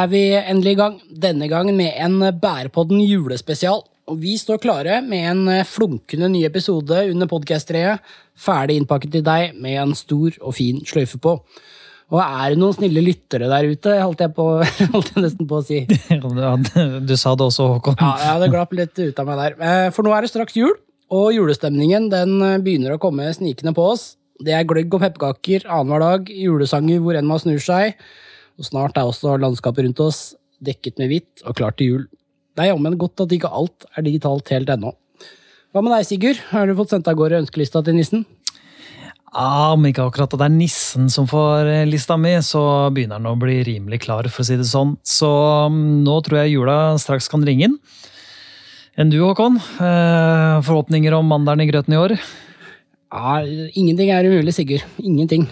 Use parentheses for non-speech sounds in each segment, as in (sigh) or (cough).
Er vi endelig i gang, denne gangen med en Bærepodden julespesial. Og vi står klare med en flunkende ny episode under podkast-treet, ferdig innpakket til deg med en stor og fin sløyfe på. Og er det noen snille lyttere der ute, holdt jeg, på, (laughs) holdt jeg nesten på å si. (laughs) du sa det også, Håkon. Ja, det hadde glapp litt ut av meg der. Eh, for nå er det straks jul, og julestemningen den begynner å komme snikende på oss. Det er gløgg og pepperkaker annenhver dag, julesanger hvor enn man snur seg. Og snart er også landskapet rundt oss dekket med hvitt og klart til jul. Det er jammen godt at ikke alt er digitalt helt ennå. Hva med deg, Sigurd? Har du fått sendt av gårde ønskelista til nissen? Ja, Om ikke akkurat det er nissen som får eh, lista mi, så begynner den å bli rimelig klar, for å si det sånn. Så mm, nå tror jeg jula straks kan ringe inn. Enn du, Håkon? Eh, forhåpninger om mandelen i grøten i år? Ja, Ingenting er umulig, Sigurd. Ingenting.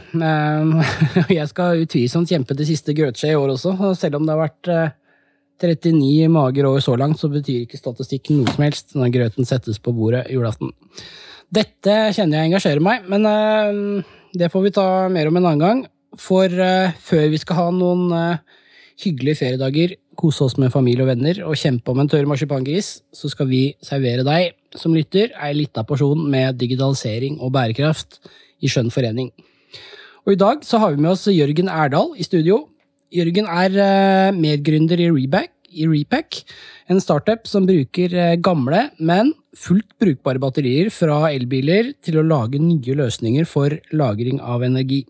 (laughs) Jeg skal utvilsomt kjempe til siste grøtskje i år også. Selv om det har vært 39 eh, mager år så langt, så betyr ikke statistikken noe som helst når grøten settes på bordet julaften. Dette kjenner jeg engasjerer meg, men eh, det får vi ta mer om en annen gang. For eh, før vi skal ha noen hyggelige feriedager, kose oss med familie og venner og kjempe om en tørr marsipangris, så skal vi servere deg som lytter ei lita porsjon med digitalisering og bærekraft i skjønn forening. Og I dag så har vi med oss Jørgen Erdal i studio. Jørgen er uh, medgründer i Reback, i Repack, en startup som bruker uh, gamle, men fullt brukbare batterier fra elbiler til å lage nye løsninger for lagring av energi.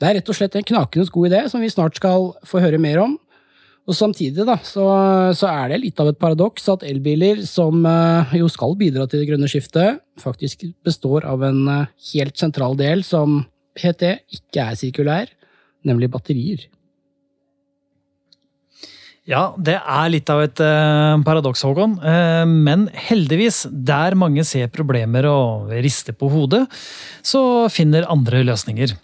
Det er rett og slett en knakende god idé som vi snart skal få høre mer om. Og Samtidig da, så, så, er det litt av et paradoks at elbiler, som uh, jo skal bidra til det grønne skiftet, faktisk består av en uh, helt sentral del som PT ikke er sirkulær, nemlig batterier. Ja, det er litt av et uh, paradoks, Håkon. Men heldigvis, der mange ser problemer og rister på hodet, så finner andre løsninger.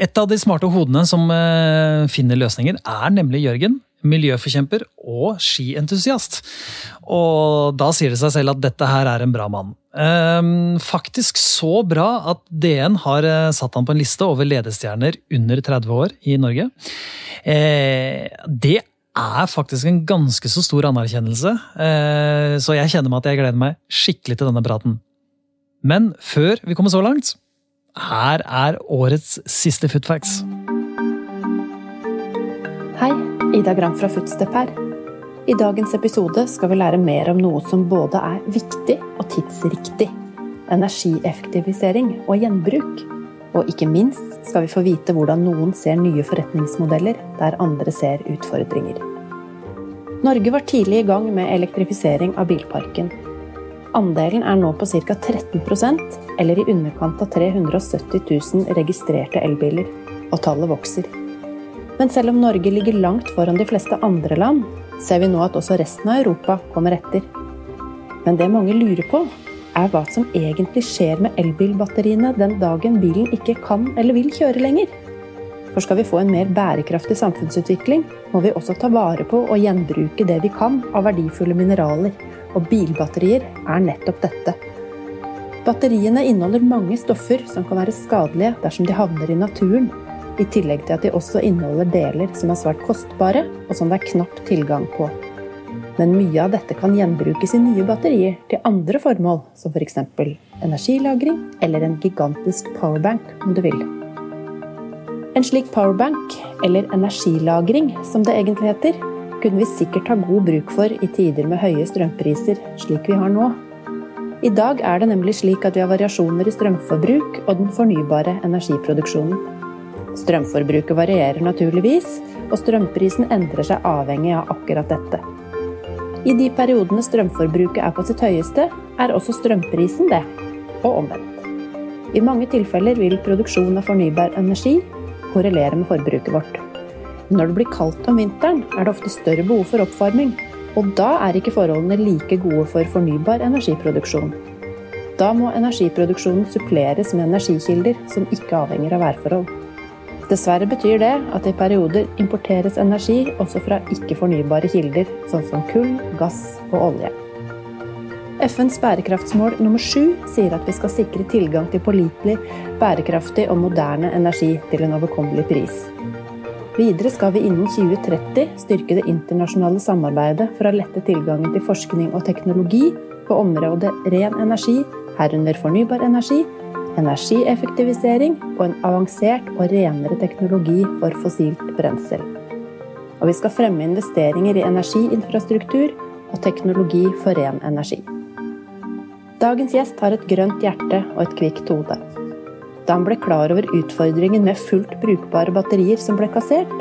Et av de smarte hodene som eh, finner løsninger, er nemlig Jørgen. Miljøforkjemper og skientusiast. Og da sier det seg selv at dette her er en bra mann. Ehm, faktisk så bra at DN har eh, satt han på en liste over ledestjerner under 30 år i Norge. Eh, det er faktisk en ganske så stor anerkjennelse, så jeg kjenner meg at jeg gleder meg skikkelig til denne praten. Men før vi kommer så langt, her er årets siste Footfacts. Hei, Ida Gram fra Footstep her. I dagens episode skal vi lære mer om noe som både er viktig og tidsriktig. Energieffektivisering og gjenbruk. Og ikke minst skal vi få vite hvordan noen ser nye forretningsmodeller der andre ser utfordringer. Norge var tidlig i gang med elektrifisering av bilparken. Andelen er nå på ca. 13% eller i underkant av 370 000 registrerte elbiler, og tallet vokser. Men selv om Norge ligger langt foran de fleste andre land, ser vi nå at også resten av Europa kommer etter. Men det mange lurer på, er hva som egentlig skjer med elbilbatteriene den dagen bilen ikke kan eller vil kjøre lenger. For skal vi få en mer bærekraftig samfunnsutvikling, må vi også ta vare på og gjenbruke det vi kan av verdifulle mineraler, og bilbatterier er nettopp dette. Batteriene inneholder mange stoffer som kan være skadelige dersom de havner i naturen, i tillegg til at de også inneholder deler som er svært kostbare, og som det er knapt tilgang på. Men mye av dette kan gjenbrukes i nye batterier til andre formål, som f.eks. For energilagring eller en gigantisk powerbank, om du vil. En slik powerbank, eller energilagring som det egentlig heter, kunne vi sikkert ha god bruk for i tider med høye strømpriser, slik vi har nå. I dag er det nemlig slik at vi har variasjoner i strømforbruk og den fornybare energiproduksjonen. Strømforbruket varierer naturligvis, og strømprisen endrer seg avhengig av akkurat dette. I de periodene strømforbruket er på sitt høyeste, er også strømprisen det, og omvendt. I mange tilfeller vil produksjon av fornybar energi korrelere med forbruket vårt. Når det blir kaldt om vinteren, er det ofte større behov for oppvarming, og da er ikke forholdene like gode for fornybar energiproduksjon. Da må energiproduksjonen suppleres med energikilder som ikke avhenger av værforhold. Dessverre betyr det at i perioder importeres energi også fra ikke-fornybare kilder, sånn som kull, gass og olje. FNs bærekraftsmål nummer sju sier at vi skal sikre tilgang til pålitelig, bærekraftig og moderne energi til en overkommelig pris. Videre skal vi innen 2030 styrke det internasjonale samarbeidet for å lette tilgangen til forskning og teknologi på området ren energi, herunder fornybar energi, energieffektivisering og en avansert og renere teknologi for fossilt brensel. Og vi skal fremme investeringer i energiinfrastruktur og teknologi for ren energi. Dagens gjest har et grønt hjerte og et kvikt hode. Da han ble klar over utfordringen med fullt brukbare batterier som ble kassert,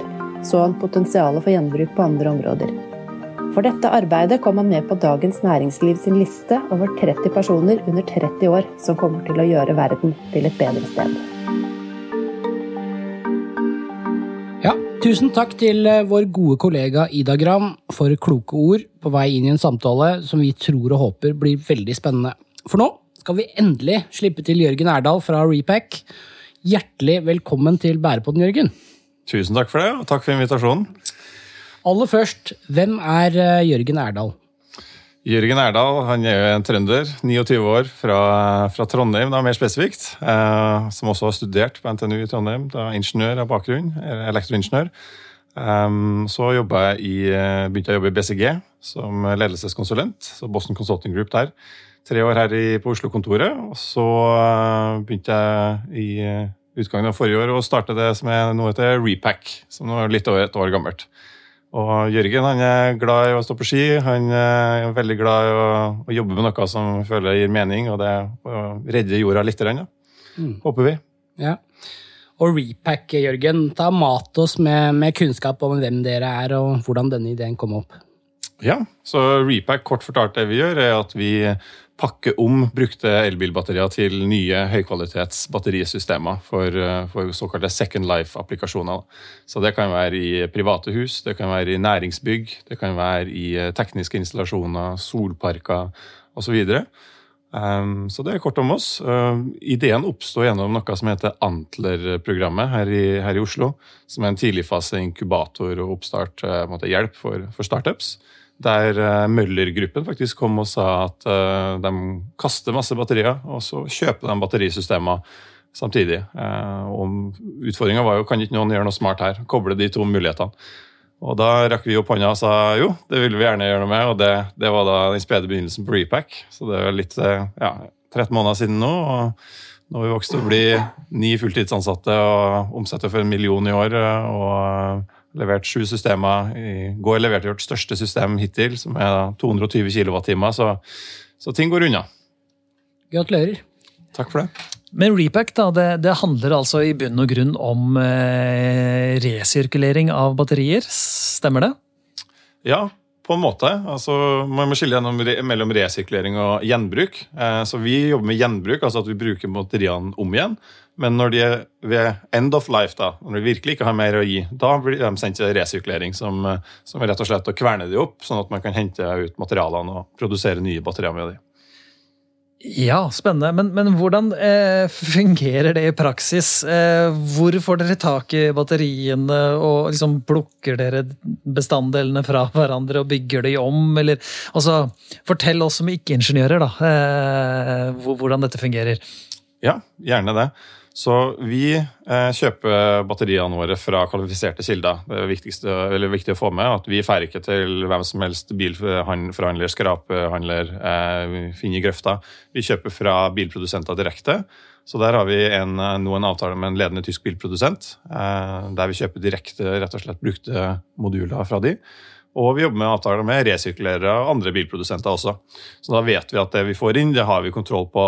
så han potensialet for gjenbruk på andre områder. For dette arbeidet kom han med på Dagens Næringsliv sin liste over 30 personer under 30 år som kommer til å gjøre verden til et bedre sted. Ja, tusen takk til eh, vår gode kollega Ida Gram for kloke ord på vei inn i en samtale som vi tror og håper blir veldig spennende. For nå skal vi endelig slippe til Jørgen Erdal fra Repack. Hjertelig velkommen til Bærepodden, Jørgen. Tusen takk for det, og takk for invitasjonen. Aller først, hvem er eh, Jørgen Erdal? Jørgen Erdal han er jo en trønder, 29 år, fra, fra Trondheim da, mer spesifikt. Eh, som også har studert på NTNU i Trondheim. Da, ingeniør av bakgrunn, elektroingeniør. Um, så jeg i, eh, begynte jeg å jobbe i BCG som ledelseskonsulent. så Boston Consulting Group der tre år her i, på Oslo-kontoret. Og så uh, begynte jeg i uh, utgangen av forrige år å starte det som er noe heter Repack, som nå er litt over et år gammelt. Og Jørgen han er glad i å stå på ski. Han er veldig glad i å, å jobbe med noe som føler gir mening, og det redder jorda litt. ja. Mm. Håper vi. Ja. Og Repack, Jørgen, ta mat oss med, med kunnskap om hvem dere er, og hvordan denne ideen kom opp. Ja, så Repack, kort fortalt det vi gjør, er at vi pakke om brukte elbilbatterier til nye høykvalitets batterisystemer for, eh, for såkalte second life-applikasjoner. Så Det kan være i private hus, det kan være i næringsbygg, det kan være i eh, tekniske installasjoner, solparker osv. Så, um, så det er kort om oss. Uh, ideen oppsto gjennom noe som heter Antler-programmet her, her, i Oslo. Som er en tidligfase inkubator og oppstart, måte, hjelp for, for startups der uh, Møller-gruppen faktisk kom og sa at uh, de kaster masse batterier, og så kjøper de batterisystemer samtidig. Uh, og Utfordringa var jo kan ikke noen gjøre noe smart her, koble de to mulighetene. Og Da rakk vi opp hånda og sa jo, det ville vi gjerne gjøre noe med. og Det, det var da den spede begynnelsen på Repack. Så det er litt ja, 13 måneder siden nå. og Nå har vi vokst til å bli ni fulltidsansatte og omsetter for en million i år. og levert sju systemer. I går leverte vi vårt største system hittil, som er 220 kWt. Så, så ting går unna. Gratulerer. Takk for det. Men Repack da, det, det, handler altså i bunn og grunn om eh, resirkulering av batterier, stemmer det? Ja, på en måte. Altså, man må skille gjennom, mellom resirkulering og gjenbruk. Eh, så Vi jobber med gjenbruk, altså at vi bruker batteriene om igjen. Men når de er ved end of life, da, når de virkelig ikke har mer å gi, da blir de sendt til resirkulering, som, som er rett og slett å kverne de opp, sånn at man kan hente ut materialene og produsere nye batterier med de. Ja, spennende. Men, men hvordan eh, fungerer det i praksis? Eh, hvor får dere tak i batteriene, og liksom plukker dere bestanddelene fra hverandre og bygger de om? Eller, altså, fortell oss som ikke-ingeniører da, eh, hvordan dette fungerer. Ja, gjerne det. Så vi eh, kjøper batteriene våre fra kvalifiserte kilder. Det er viktig å få med at vi feirer ikke til hvem som helst bilforhandler, skrapehandler, eh, finner grøfta. Vi kjøper fra bilprodusenter direkte. Så der har vi en, nå en avtale med en ledende tysk bilprodusent, eh, der vi kjøper direkte rett og slett brukte moduler fra de. Og vi jobber med avtaler med resirkulerere og andre bilprodusenter også. Så da vet vi at det vi får inn, det har vi kontroll på,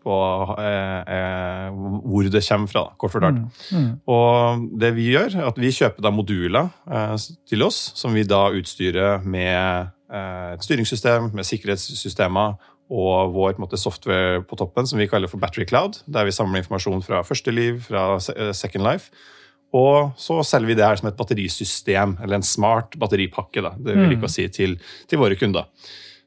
på eh, eh, hvor det kommer fra, kort fortalt. Mm. Mm. Og det vi gjør, er at vi kjøper da moduler eh, til oss, som vi da utstyrer med eh, et styringssystem, med sikkerhetssystemer og vår måte, software på toppen, som vi kaller for Battery Cloud, der vi samler informasjon fra første liv, fra eh, Second Life og så selger vi det her som et batterisystem, eller en smart batteripakke. Da. Det vil ikke mm. si til, til, våre kunder.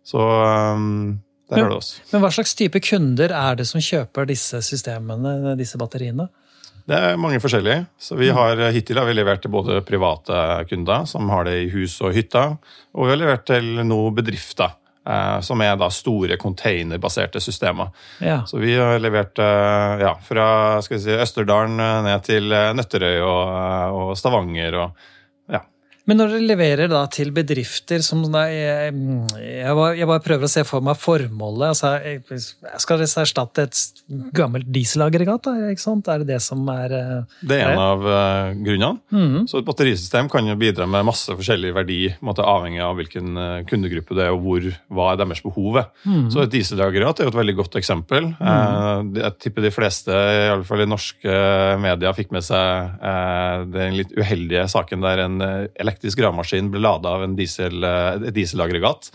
Så um, der har du oss. Men hva slags type kunder er det som kjøper disse systemene, disse batteriene? Det er mange forskjellige. Så vi mm. har, Hittil har vi levert til både private kunder, som har det i hus og hytter, og vi har levert til noen bedrifter. Eh, som er da store containerbaserte systemer. Ja. Så vi har levert eh, ja, fra si, Østerdalen eh, ned til Nøtterøy og, og Stavanger. og. Men når dere leverer da til bedrifter som da jeg, jeg, bare, prøver å se for meg formålet. Altså, jeg, skal dere erstatte et gammelt dieselaggregat? da, ikke sant? Er det det som er eh, Det er en av eh, grunnene. -hmm. Så et batterisystem kan jo bidra med masse forskjellig verdi, måte avhengig av hvilken eh, kundegruppe det er, og hvor, hva er deres behov. er. -hmm. Så et dieselaggregat er jo et veldig godt eksempel. Eh, det- Jeg tipper de fleste, i alle fall i norske medier, fikk med seg eh, den litt uheldige saken der en eh, elektrisk gravemaskin ble lada av en diesel, eh, et dieselaggregat.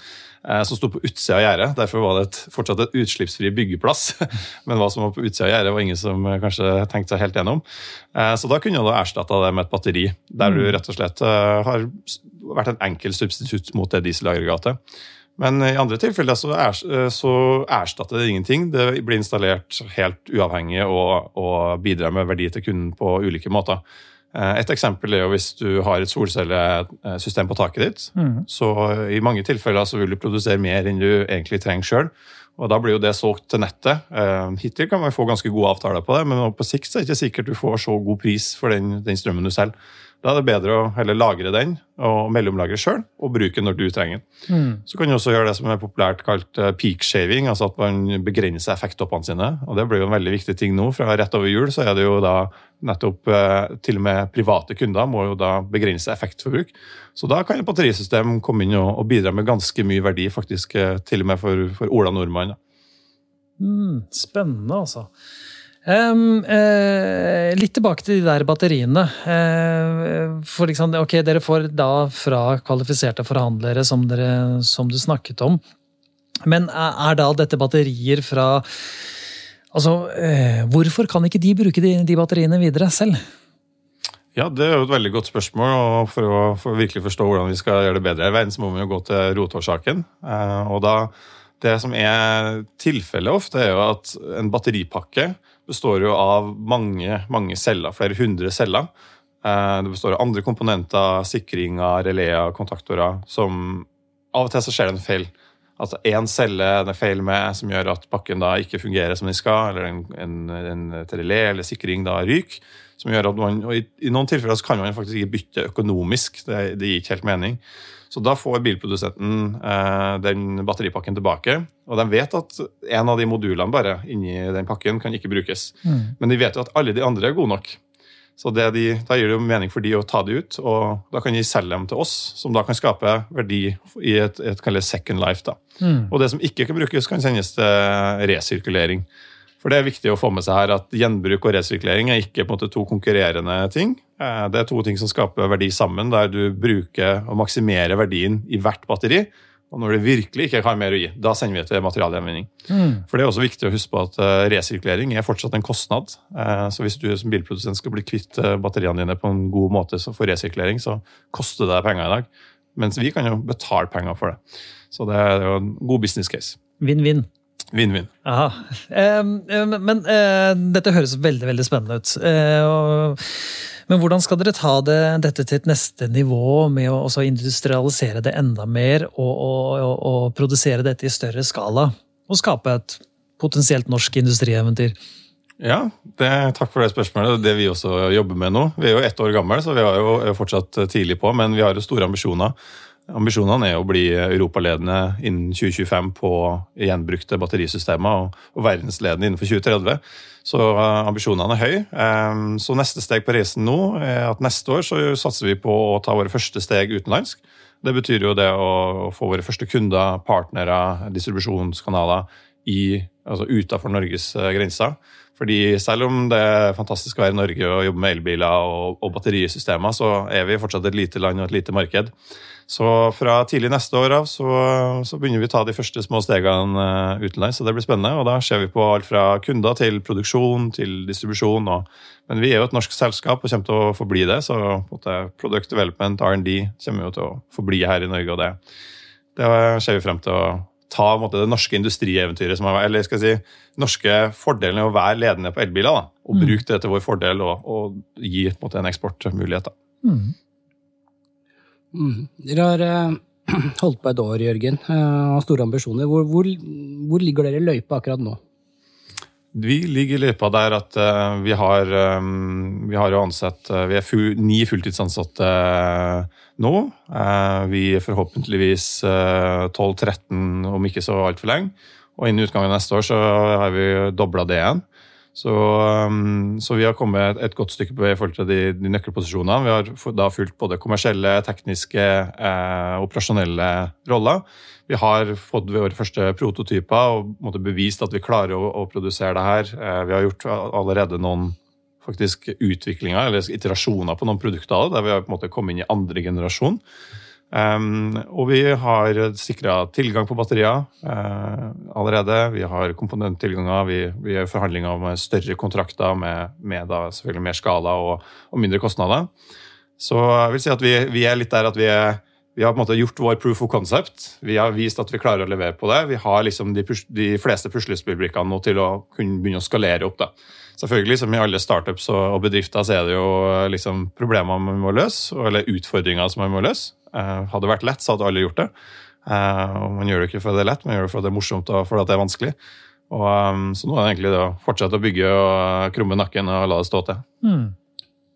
eh, Som sto på utsida av gjerdet. Derfor var det et, fortsatt et utslippsfri byggeplass. (laughs) Men hva som var på utsida av gjerdet, var ingen som eh, kanskje tenkte seg helt gjennom. Så da kunne du erstatte det med et batteri, der du rett og slett har vært en enkel substitutt mot det dieselaggregatet. Men i andre tilfeller så, er, så erstatter det ingenting. Det blir installert helt uavhengig og, og bidrar med verdi til kunden på ulike måter. Eh, Et eksempel er jo hvis du har et solcellesystem på taket ditt. Mm. Så i mange tilfeller så vil du produsere mer enn du egentlig trenger sjøl. Og da blir jo det solgt til nettet. Eh, Hittil kan man få ganske gode avtaler på det, men på sikt så er det ikke sikkert du får så god pris for den, den strømmen du selger. Da er det bedre å heller lagre den og mellomlagre sjøl, og bruke den når du trenger den. Mm. Så kan du også gjøre det som er populært kalt eh, peak shaving, altså at man begrenser effekttoppene sine. Og det blir jo en veldig viktig ting nå. for rett over jul så er det jo da nettopp eh, til og med private kunder må jo da begrense effektforbruk. Så da kan et batterisystem komme inn og, bidra med ganske mye verdi, faktisk eh, til og med for, for Ola Nordmann. Mm, spennende, altså. Em, uh, litt tilbake til de der batteriene. Uh, for liksom, ok, Dere får da fra kvalifiserte forhandlere, som, dere, som du snakket om. Men er, da dette batterier fra Altså, uh, hvorfor kan ikke de bruke de, de batteriene videre selv? Ja, Det er jo et veldig godt spørsmål. og For å for virkelig forstå hvordan vi skal gjøre det bedre i verden, så må vi jo gå til rotårsaken. Og da, Det som er tilfellet ofte, er jo at en batteripakke består jo av mange, mange celler, flere hundre celler. Eh, det består av andre komponenter, sikringer, releer, kontaktorer, som av og til så skjer det en feil. Altså én celle det er feil med, som gjør at pakken da ikke fungerer som den skal, eller en, en, en relé eller sikring da ryker. Som gjør at man, og i, I noen tilfeller så kan man faktisk ikke bytte økonomisk. Det, det gir ikke helt mening. Så da får bilprodusenten eh, den batteripakken tilbake. Og de vet at en av de modulene bare inni den pakken kan ikke brukes. Men de vet jo at alle de andre er gode nok. Så det de, Da gir det jo mening for de å ta de ut, og da kan de selge dem til oss, som da kan skape verdi i et, et kalles second life. da. Og det som ikke kan brukes, kan sendes til resirkulering. For det er viktig å få med seg her at Gjenbruk og resirkulering er ikke på en måte to konkurrerende ting. Eh, Det er to ting som skaper verdi sammen, der du bruker og maksimerer verdien i hvert batteri. Og når det virkelig ikke har mer å gi, da sender vi til materialgjenvinning. For det er også viktig å huske på at eh, resirkulering er fortsatt en kostnad. Eh, Så hvis du som bilprodusent skal bli kvitt batteriene dine på en god måte så for resirkulering, så koster det penger i dag. Mens vi kan jo betale penger for det. Så det er jo en god business case. Vinn-vinn. Vinn-vinn. Men eh, dette høres veldig veldig spennende ut. Eh, men hvordan skal dere ta det, dette til et neste nivå med å også industrialisere det enda mer og, og, og, produsere dette i større skala? Og skape et potensielt norsk industrieventyr? Ja, det, takk for det spørsmålet. Det vi også jobber med nå. Vi er jo ett år gamle, så vi er jo fortsatt tidlig på, men vi har jo store ambisjoner. Ambisjonene er å bli europaledende innen 2025 på gjenbrukte batterisystemer, og, og verdensledende innenfor 2030. Så eh, ambisjonene er høye. Så neste steg på reisen nå er at neste år så satser vi på å ta våre første steg utenlandsk. Det betyr jo det å få våre første kunder, partnere, distribusjonskanaler i, altså utenfor Norges eh, grenser. Fordi selv om det er fantastisk å være i Norge og jobbe med elbiler og, og batterisystemer, så er vi fortsatt et lite land og et lite marked. Så fra tidlig neste år av så, så begynner vi å ta de første små stegene eh, utenlands. Så det blir spennende. Og da ser vi på alt fra kunder til produksjon til distribusjon. Og, men vi er jo et norsk selskap og kommer til å forbli det. Så måte, product development, R&D, kommer jo til å forbli her i Norge. og det, det ser vi frem til å ta måte, det norske industrieventyret som har eller skal jeg si, norske fordelen av å være ledende på elbiler, da, og bruke det til vår fordel og, og gi en, måte, en eksportmulighet. da. Mm. Dere har eh, (clears throat) holdt på et år, Jørgen, og har store ambisjoner. Hvor, hvor, hvor ligger dere i løypa akkurat nå? Vi ligger i løypa der at uh, vi har um, vi har jo ansatt uh, Vi er full, ni fulltidsansatte uh, nå. vi er forhåpentligvis 12-13 om ikke så altfor lenge. Og innen utgangen av neste år så har vi dobla det igjen. Så, um, så, vi har kommet et godt stykke på vei i forhold til de, de nøkkelposisjonene. Vi har da fulgt både kommersielle, tekniske, eh, operasjonelle roller. Vi har fått våre første prototyper og måtte bevist at vi klarer å, å produsere det her. Eh, vi har gjort allerede noen faktisk utviklinger eller iterasjoner på noen produkter der vi har på en måte kommet inn i andre generasjon. Um, og vi har sikra tilgang på batterier uh, allerede. Vi har komponenttilganger. Vi, vi gjør forhandlinger om større kontrakter med, med selvfølgelig mer skala og, og, mindre kostnader. Så jeg vil si at vi, vi er litt der at vi, er, vi har på en måte gjort vår proof of concept. Vi har vist at vi klarer å levere på det. Vi har liksom de, de fleste puslespillbrikkene nå til å kunne begynne å skalere opp. da. Selvfølgelig, som i alle startups og bedrifter, så er det jo liksom problemer man må løse, eller utfordringer som man må løse. Eh, hadde det vært lett, så hadde alle gjort det. Eh, og man gjør det ikke fordi det er lett, man gjør det fordi det er morsomt og fordi det er vanskelig. Og, um, så nå er det egentlig det å fortsette å bygge og krumme nakken og la det stå til. Mm.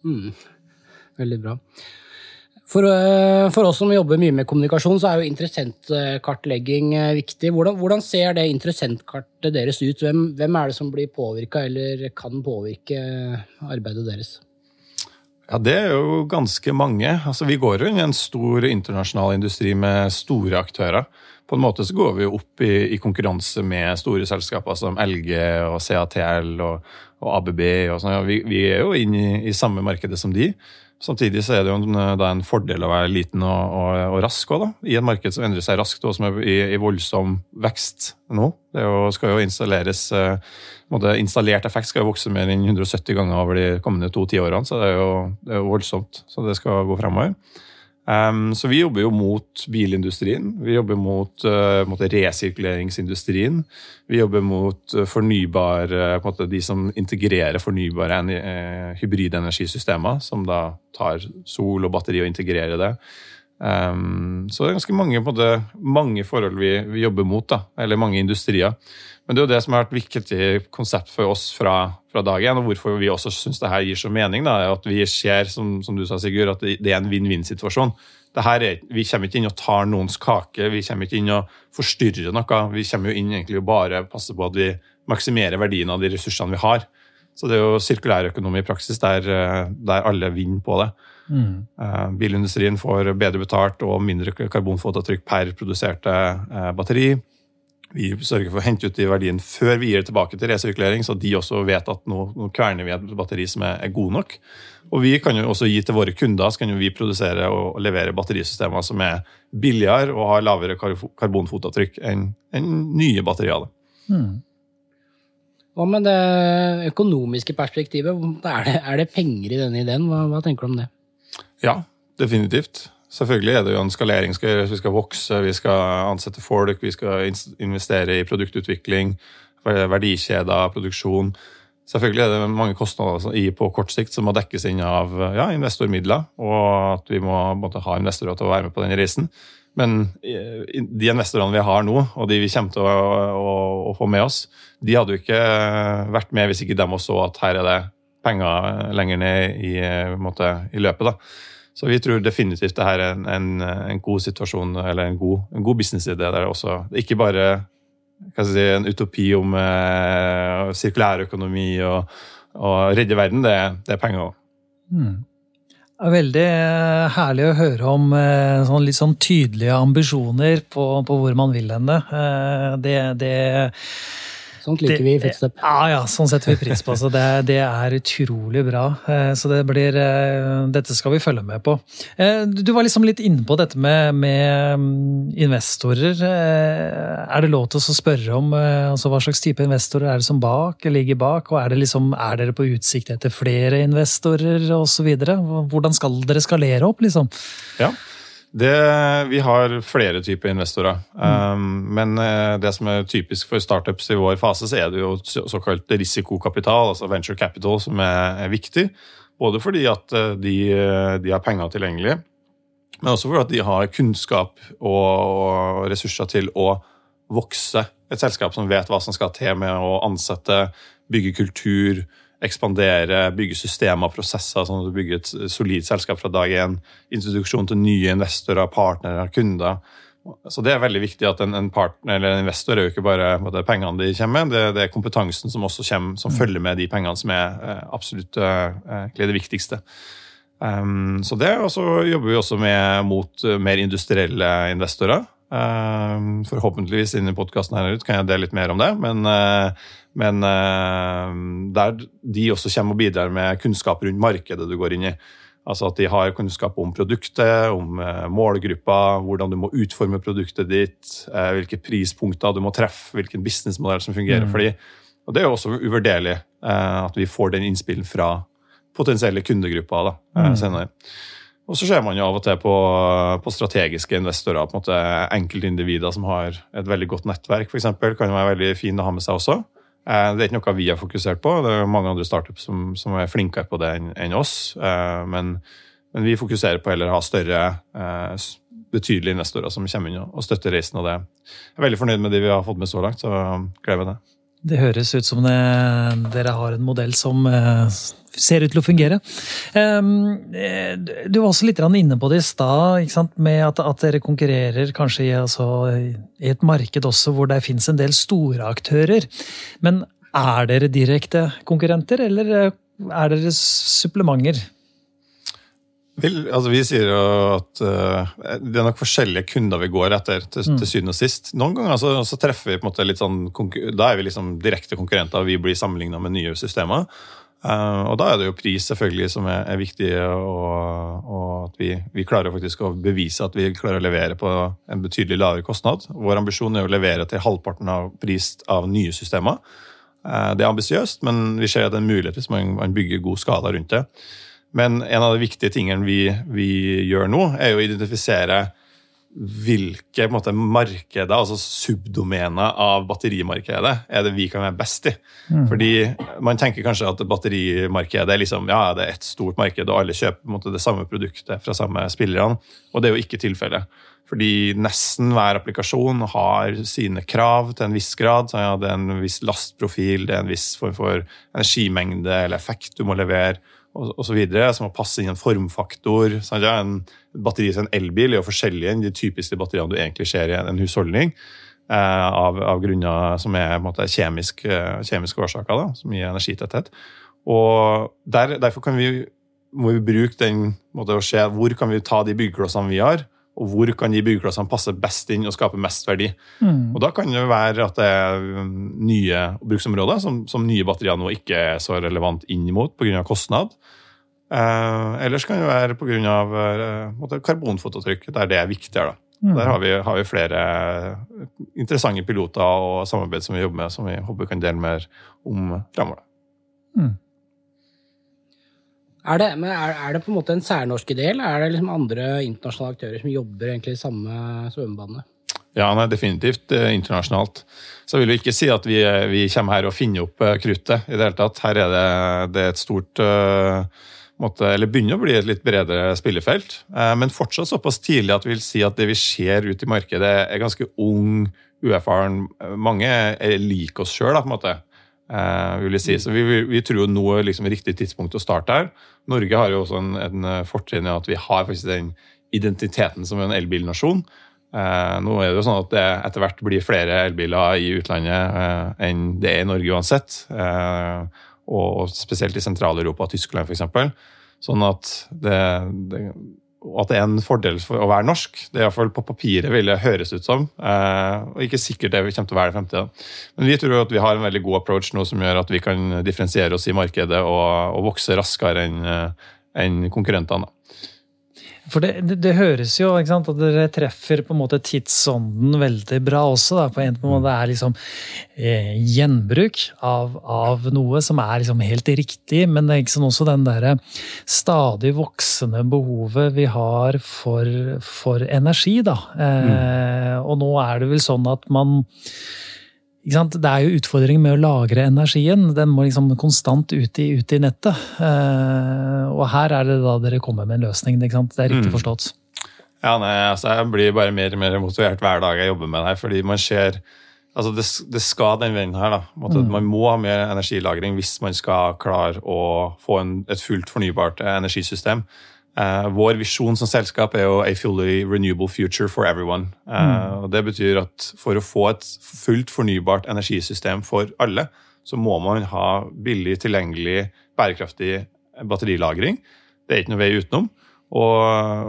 Mm. Veldig bra. For, eh, for, oss som jobber mye med kommunikasjon, så er jo interessentkartlegging viktig. Hvordan, hvordan ser det interessentkartet deres ut? Hvem, hvem er det som blir påvirka eller kan påvirke arbeidet deres? Ja, Det er jo ganske mange. Altså, Vi går jo inn i en stor internasjonal industri med store aktører. På en måte så går vi opp i, i konkurranse med store selskaper som LG og CATL og, og ABB. og sånn. Vi, vi, er jo inne i, i samme markedet som de. Samtidig så er det jo en, en fordel å være liten og, og, og rask også, da. i et marked som endrer seg raskt, og som er i, i voldsom vekst nå. Det jo, skal jo installeres eh, måte, Installert effekt skal jo vokse mer enn 170 ganger over de kommende to tiårene, så det er, jo, det er jo voldsomt. Så det skal gå fremover. Um, så vi jobber jo mot bilindustrien. Vi jobber mot, uh, resirkuleringsindustrien. Vi jobber mot uh, fornybar uh, måte, De som integrerer fornybare hybridenergisystemer, som da tar sol og batteri og integrerer det. Um, så det er ganske mange, måte, mange forhold vi, vi, jobber mot, da, eller mange industrier. Men det er jo det som har vært viktig konsept for oss fra, fra dag én, og hvorfor vi også syns det her gir så mening. Da, at Vi ser, som, som du sa, Sigurd, at det, er en vinn-vinn-situasjon. Vi kommer ikke inn og tar noens kake, vi kommer ikke inn og forstyrrer noe. Vi kommer jo inn egentlig og bare passer på at vi maksimerer verdien av de ressursene vi har. Så det er jo sirkulærøkonomi i praksis der, der alle vinner på det. Mm. Uh, bilindustrien får bedre betalt og mindre karbonfotavtrykk per produserte uh, batteri. Vi sørger for å hente ut de verdiene før vi gir det tilbake til resirkulering, så de også vet at nå, nå kverner vi et batteri som er, er god nok. Og vi kan jo også gi til våre kunder så kan jo vi produsere og levere batterisystemer som er billigere og har lavere karbonfotavtrykk enn enn nye batterier. Hmm. Hva med det økonomiske perspektivet? Er det, er det penger i denne ideen? Hva, hva tenker du om det? Ja, definitivt. Selvfølgelig er det jo en skalering. Vi skal vokse, vi skal ansette folk, vi skal investere i produktutvikling, verdikjeder, produksjon. Selvfølgelig er det mange kostnader på kort sikt som må dekkes inn av ja, investormidler, og at vi må måtte, ha investorer til å være med på den reisen. Men eh, de investorene vi har nå, og de vi kommer til å, å, å få med oss, de hadde jo ikke vært med hvis ikke de også så at her er det penger lenger ned i, måtte, i løpet. da. Så vi tror definitivt det her er en, en, en god situasjon, eller en god, en god businessidé. der også. Det er ikke bare si, en utopi om eh, sirkulærøkonomi og, og redde verden. Det, det er penger òg. Mm. Veldig eh, herlig å høre om eh, sånn litt sånn tydelige ambisjoner på, på hvor man vil hende. Eh, det, det Sånt liker det, vi i Footstep. Ja, ja, sånn setter vi pris på. Så det, det, er utrolig bra. Eh, så det blir eh, Dette skal vi følge med på. Eh, du var liksom litt inne på dette med, med mm, investorer. Er det lov til å spørre om altså hva slags type investorer er det som bak, ligger bak? Og er, det liksom, er dere på utsikt etter flere investorer osv.? Hvordan skal dere skalere opp, liksom? Ja. Det, vi har flere typer investorer. Mm. Um, men eh, det som er typisk for startups i vår fase, så er det jo såkalt risikokapital, altså venture capital, som er, er viktig. Både fordi at eh, de, de har penger tilgjengelig, Men også fordi de har kunnskap og ressurser til å vokse. Et selskap som vet hva som skal til med å ansette, bygge kultur, ekspandere, bygge systemer og prosesser, sånn at du bygger et solid selskap fra dag én. Introduksjon til nye investorer, partnere, kunder. Så Det er veldig viktig at en, en partner eller en investor er jo ikke bare det pengene de kommer med, det, det, er kompetansen som også kommer, som følger med de pengene, som er eh, absolutt eh, det viktigste. Um, så det, Og så jobber vi også med, mot mer industrielle investorer. Um, forhåpentligvis inni podkasten her ut kan jeg dele litt mer om det. Men, uh, men uh, der de også kommer og bidrar med kunnskap rundt markedet du går inn i. Altså at de har kunnskap om produktet, om uh, målgruppa, hvordan du må utforme produktet ditt, hvilke prispunkter du må treffe, hvilken businessmodell som fungerer mm. for de. Og det er jo også uvurderlig at vi får den innspillen fra potensielle kundegrupper da, eh, mm. Og så ser man jo av og til på, på strategiske investorer, på en måte enkeltindivider som har et veldig godt nettverk, f.eks. Kan være veldig fin å ha med seg også. Eh, det er ikke noe vi har fokusert på. Det er mange andre startups som, som er flinkere på det enn, en oss. Eh, men, men, vi fokuserer på heller å ha større, betydelige investorer som kommer inn og støtter reisen. og det. Jeg er veldig fornøyd med de vi har fått med så langt. så gleder jeg det. Det høres ut som det, dere har en modell som uh, ser ut til å fungere. Um, du var også litt inne på det i stad, med at, at, dere konkurrerer kanskje i, altså, i et marked også hvor det finnes en del store aktører. Men er dere direkte konkurrenter, eller eh, er dere supplementer? Vel, altså Vi sier jo at uh, det er nok forskjellige kunder vi går etter, til, mm. til syvende og sist. Noen ganger så, så, treffer vi på en måte litt sånn Da er vi liksom direkte konkurrenter, og vi blir sammenligna med nye systemer. Uh, og da er det jo pris selvfølgelig som er, er viktig, og, og at vi, vi, klarer faktisk å bevise at vi klarer å levere på en betydelig lavere kostnad. Vår ambisjon er å levere til halvparten av pris av nye systemer. Uh, det er ambisiøst, men vi ser at det er en mulighet hvis man, man bygger god skala rundt det. Men en av de viktige tingene vi, vi gjør nå, er å identifisere hvilke måte, markeder, altså subdomener av batterimarkedet, er det vi kan være best i. Mm. Fordi Man tenker kanskje at batterimarkedet er liksom, ja, det er et stort marked, og alle kjøper måte, det samme produktet fra samme spillerne. Og det er jo ikke tilfellet. Fordi nesten hver applikasjon har sine krav til en viss grad. Så ja, det er en viss lastprofil, det er en viss form for energimengde eller effekt du må levere osv. som må passe inn en formfaktor. Sant? Ja, en batteri til en elbil er jo forskjellig enn de typiske batteriene du egentlig ser i en husholdning. Eh, av, av, grunner som er måte, kjemisk, eh, kjemiske årsaker, da, som gir energitetthet. Og der, Derfor vi, må vi bruke den måte, å se hvor kan vi ta de byggeklossene vi har, og hvor kan de byggeklossene passe best inn og skape mest verdi. Mm. Og Da kan det være at det er nye bruksområder som, som nye batterier nå ikke er så relevant inn mot pga. kostnad. Eh, ellers kan det være pga. Eh, karbonfotavtrykk, der det er viktigere. Mm. Der har vi, har vi, flere interessante piloter og samarbeid som vi jobber med, som vi håper vi kan dele mer om fremover. Mm. Er det, er, er, det på en måte en særnorske del? Er det liksom andre internasjonale aktører som jobber egentlig i samme svømmebane? Ja, nei, definitivt eh, internasjonalt. Så jeg vil jo ikke si at vi, eh, vi, kommer her og finner opp eh, kruttet i det hele tatt. Her er det, det er et stort uh, måte, Eller begynner å bli et litt bredere spillefelt. Men fortsatt såpass tidlig at vi vil si at det vi ser ute i markedet, er ganske ung, uerfaren. Mange er lik oss sjøl, på en måte. Uh, vil jeg si. Så vi, vi, tror jo nå er liksom riktig tidspunkt å starte her. Norge har jo også en, en eh, fortrinn i at vi har faktisk den identiteten som en elbilnasjon. Uh, nå er det jo sånn at det etter hvert blir flere elbiler i utlandet uh, enn det er i Norge uansett. og spesielt i Sentral-Europa Tyskland f.eks. Sånn at det, det og at det er en fordel for å være norsk. Det er iallfall på papiret vil det høres ut som. Eh, og ikke sikkert det kommer til å være i fremtiden. Men vi tror at vi har en veldig god approach nå som gjør at vi kan differensiere oss i markedet og, og vokse raskere enn eh, en konkurrentene. For det, det, det, høres jo ikke sant, at dere treffer på en måte tidsånden veldig bra også. Da, på en måte Det er liksom eh, gjenbruk av, av, noe som er liksom helt riktig, men det er ikke sånn også den derre stadig voksende behovet vi har for, for energi, da. Eh, mm. Og nå er det vel sånn at man det er jo utfordringen med å lagre energien. Den må liksom konstant ut i, ut i nettet. Eh, og her er det da dere kommer med en løsning. Det er riktig mm. forstått? Ja, nei, altså Jeg blir bare mer og mer motivert hver dag jeg jobber med det her, fordi man ser altså det, det skal den veien her. da. Måte, Man må ha mer energilagring hvis man skal klare å få en, et fullt fornybart energisystem. Eh, vår visjon som selskap er jo a fully renewable future for everyone. Eh, og Det betyr at for å få et fullt fornybart energisystem for alle, så må man ha billig, tilgjengelig, bærekraftig batterilagring. Det er ikke noe vei utenom, og,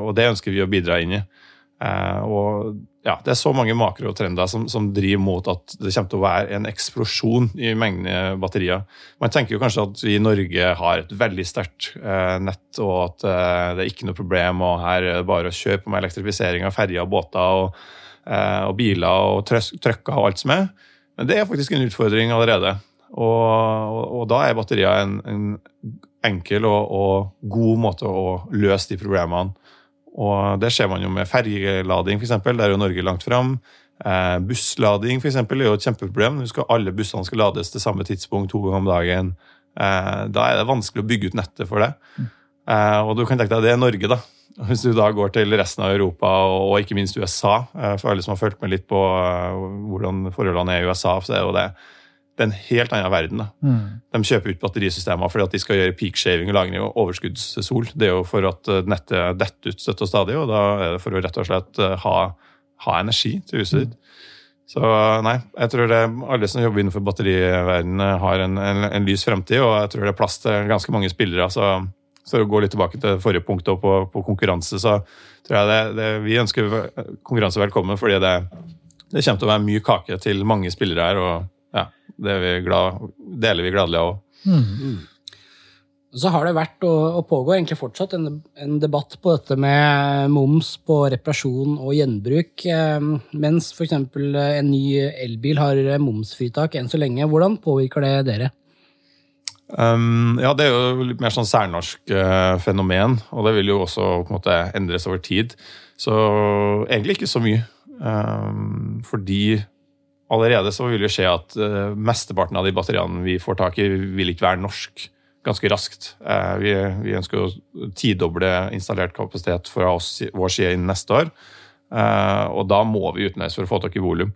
og det ønsker vi å bidra inn i. Eh, og ja, Det er så mange makrotrender som, som, driver mot at det kommer til å være en eksplosjon i mengden batterier. Man tenker jo kanskje at vi i Norge har et veldig sterkt eh, nett, og at eh, det er ikke noe problem, og her er det bare å kjøre på med elektrifisering av ferjer og båter og, eh, og biler og trøkker og alt som er. Men det er faktisk en utfordring allerede. Og, og, og da er batterier en, en enkel og, god måte å løse de problemene. Og Det ser man jo med fergelading, f.eks. Der er jo Norge langt fram. Eh, busslading for eksempel, er jo et kjempeproblem. Skal alle bussene skal lades til samme tidspunkt to ganger om dagen. Eh, da er det vanskelig å bygge ut nettet for det. Eh, og du kan tenke deg det er Norge, da. Hvis du da går til resten av Europa og, og ikke minst USA, eh, for alle som har fulgt med litt på uh, hvordan forholdene er i USA, så er jo det det er en helt annen verden. Mm. De kjøper ut batterisystemer fordi at de skal gjøre peak-shaving og lagring av overskuddssol. Det er jo for at eh, nettet detter ut støtt og stadig, og da er det for å rett og slett eh, ha, ha energi til huset ditt. Så nei, jeg tror det, alle som jobber innenfor batteriverdenen, har en, en, en, lys fremtid, og jeg tror det er plass til ganske mange spillere. så for å gå litt tilbake til forrige punkt på, på konkurranse, så tror jeg det, det, vi ønsker konkurranse velkommen, fordi det, det kommer til å være mye kake til mange spillere her. og ja, det vi glad, deler vi gladelig òg. Mm. Så har det vært, og, pågår egentlig fortsatt, en, en, debatt på dette med moms på reparasjon og gjenbruk. Eh, mens f.eks. en ny elbil har momsfritak enn så lenge. Hvordan påvirker det dere? Um, ja, Det er jo litt mer sånn særnorsk uh, fenomen, og det vil jo også på en måte endres over tid. Så egentlig ikke så mye. Um, fordi allerede så vil vi se at uh, mesteparten av de batteriene vi får tak i, vil ikke være norsk ganske raskt. Uh, vi, vi, ønsker å tidoble installert kapasitet fra oss, vår side innen neste år. Uh, og da må vi utenlands for å få tak i volum.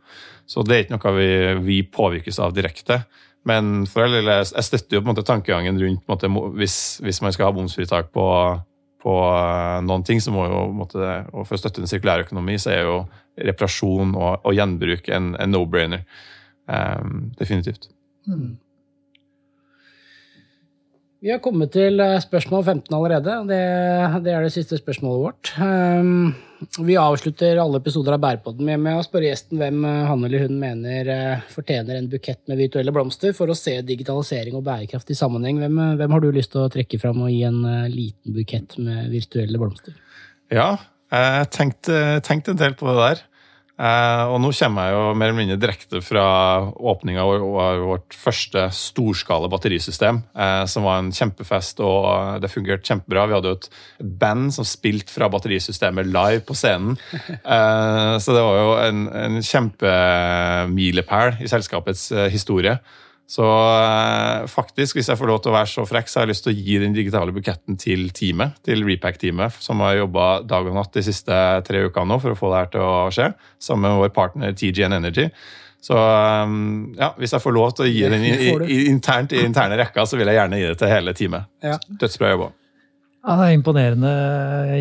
Så det er ikke noe vi, vi påvirkes av direkte. Men for all jeg støtter jo på en måte tankegangen rundt måte, hvis, hvis, man skal ha bomsfritak på, på noen ting, så må jo måte, og For å støtte en sirkulær økonomi, så er jo reparasjon og, og gjenbruk en, en no-brainer. Um, definitivt. Mm. Vi har kommet til eh, spørsmål 15 allerede. Det, det er det siste spørsmålet vårt. Um, vi avslutter alle episoder av Bærpodden med, med å spørre gjesten hvem eh, han eller hun mener uh, fortjener en bukett med virtuelle blomster for å se digitalisering og bærekraft i sammenheng. Hvem, hvem har du lyst til å trekke fram og gi en uh, liten bukett med virtuelle blomster? Ja, jeg tenkte, tenkte en del på det der. Eh, og nå kommer jeg jo mer eller mindre direkte fra åpninga av vårt første storskala batterisystem, eh, som var en kjempefest, og det fungerte kjempebra. Vi hadde jo et band som spilte fra batterisystemet live på scenen. Eh, så det var jo en, en kjempemilepæl i selskapets historie. Så eh, faktisk, hvis jeg får lov til å være så frekk, så har jeg lyst til å gi den digitale buketten til teamet, til Repack-teamet, som har jobba dag og natt de siste tre ukene nå for å få det her til å skje, sammen med vår partner TGN Energy. Så eh, ja, hvis jeg får lov til å gi den i, i, internt i interne rekka, så vil jeg gjerne gi det til hele teamet. Ja. Dødsbra jobba. Ja, det er imponerende,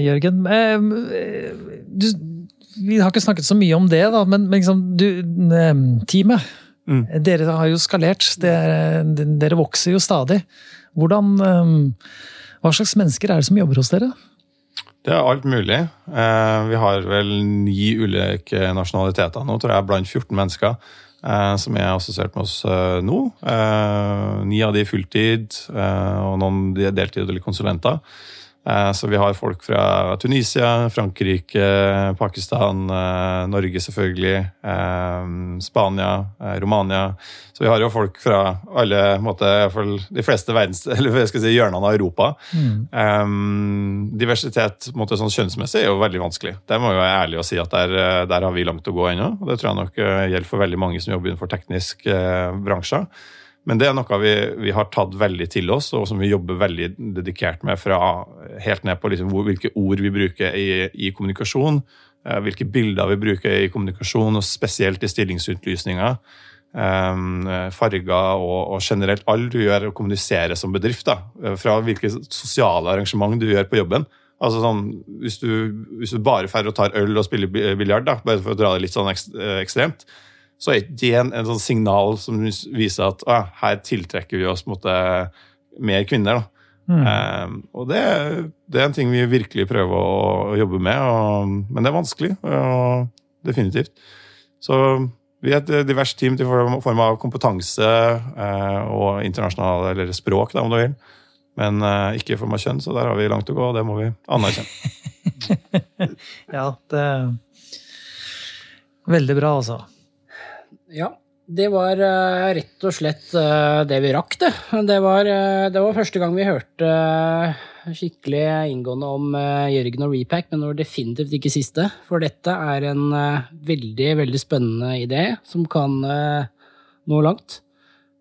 Jørgen. Eh, du, vi har ikke snakket så mye om det, da, men, men liksom, du, teamet Mm. Dere har jo skalert. Dere, dere, vokser jo stadig. Hvordan, um, hva slags mennesker er det som jobber hos dere? Det er alt mulig. Eh, vi har vel ni ulike nasjonaliteter nå, tror jeg, blant 14 mennesker eh, som er assosiert med oss eh, nå. Ni av de er fulltid, og noen de er deltid eller konsulenter. Eh, så vi har folk fra Tunisia, Frankrike, Pakistan, eh, Norge selvfølgelig, eh, Spania, Romania. Så vi har jo folk fra alle måte, de fleste verdens, (laughs) eller skal si, hjørnene av Europa. Mm. Um, diversitet måte, sånn kjønnsmessig er jo veldig vanskelig. Det må jo være ærlig å si at der, der har vi langt å gå ennå. og Det tror jeg nok gjelder for veldig mange som jobber innenfor tekniske bransjer. Men det er noe vi, vi, har tatt veldig til oss, og som vi jobber veldig dedikert med fra helt ned på liksom hvilke ord vi bruker i, i, kommunikasjon, eh, hvilke bilder vi bruker i kommunikasjon, og spesielt i stillingsutlysninger. Um, farger og, og, generelt alt du gjør å kommunisere som bedrift. Da, fra hvilke sosiale arrangement du gjør på jobben. Altså sånn, hvis, du, hvis du bare drar og tar øl og spiller biljard, bare for å dra det litt sånn ekstremt, så er det en, en sånn signal som viser at ah, her tiltrekker vi oss måte, mer kvinner. Mm. Um, og det, det, er en ting vi virkelig prøver å, å jobbe med, og, men det er vanskelig. Og, definitivt. Så vi er et diverst team til form av kompetanse eh, og internasjonale eller språk, da, om du vil. Men eh, ikke i form av kjønn, så der har vi langt å gå, og det må vi anerkjenne. (laughs) ja, det er Veldig bra, altså. Ja, det var uh, rett og slett uh, det vi rakk, det. Det var, uh, det var, første gang vi hørte skikkelig inngående om Jørgen og Repack, men det var definitivt ikke siste. For dette er en veldig, veldig spennende idé som kan nå langt.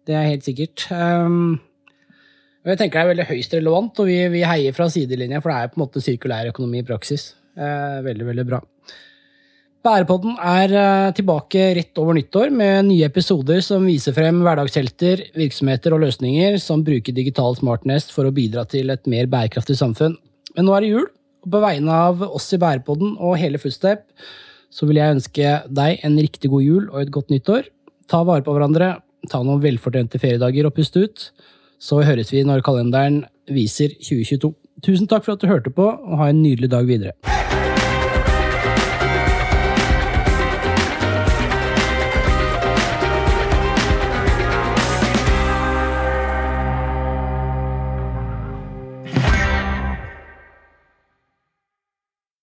Det er helt sikkert. Og jeg tenker det er veldig høyst relevant, og vi, vi heier fra sidelinja, for det er på en måte sirkulær økonomi i praksis. veldig, veldig bra. Bærepodden er eh, tilbake rett over nyttår med nye episoder som viser frem hverdagshelter, virksomheter og løsninger som bruker digital smartness for å bidra til et mer bærekraftig samfunn. Men nå er det jul, og på vegne av oss i Bærepodden og hele Footstep så vil jeg ønske deg en riktig god jul og et godt nyttår. Ta vare på hverandre, ta noen velfortjente feriedager og pust ut. Så høres vi når kalenderen viser 2022. Tusen takk for at du hørte på, og ha en nydelig dag videre.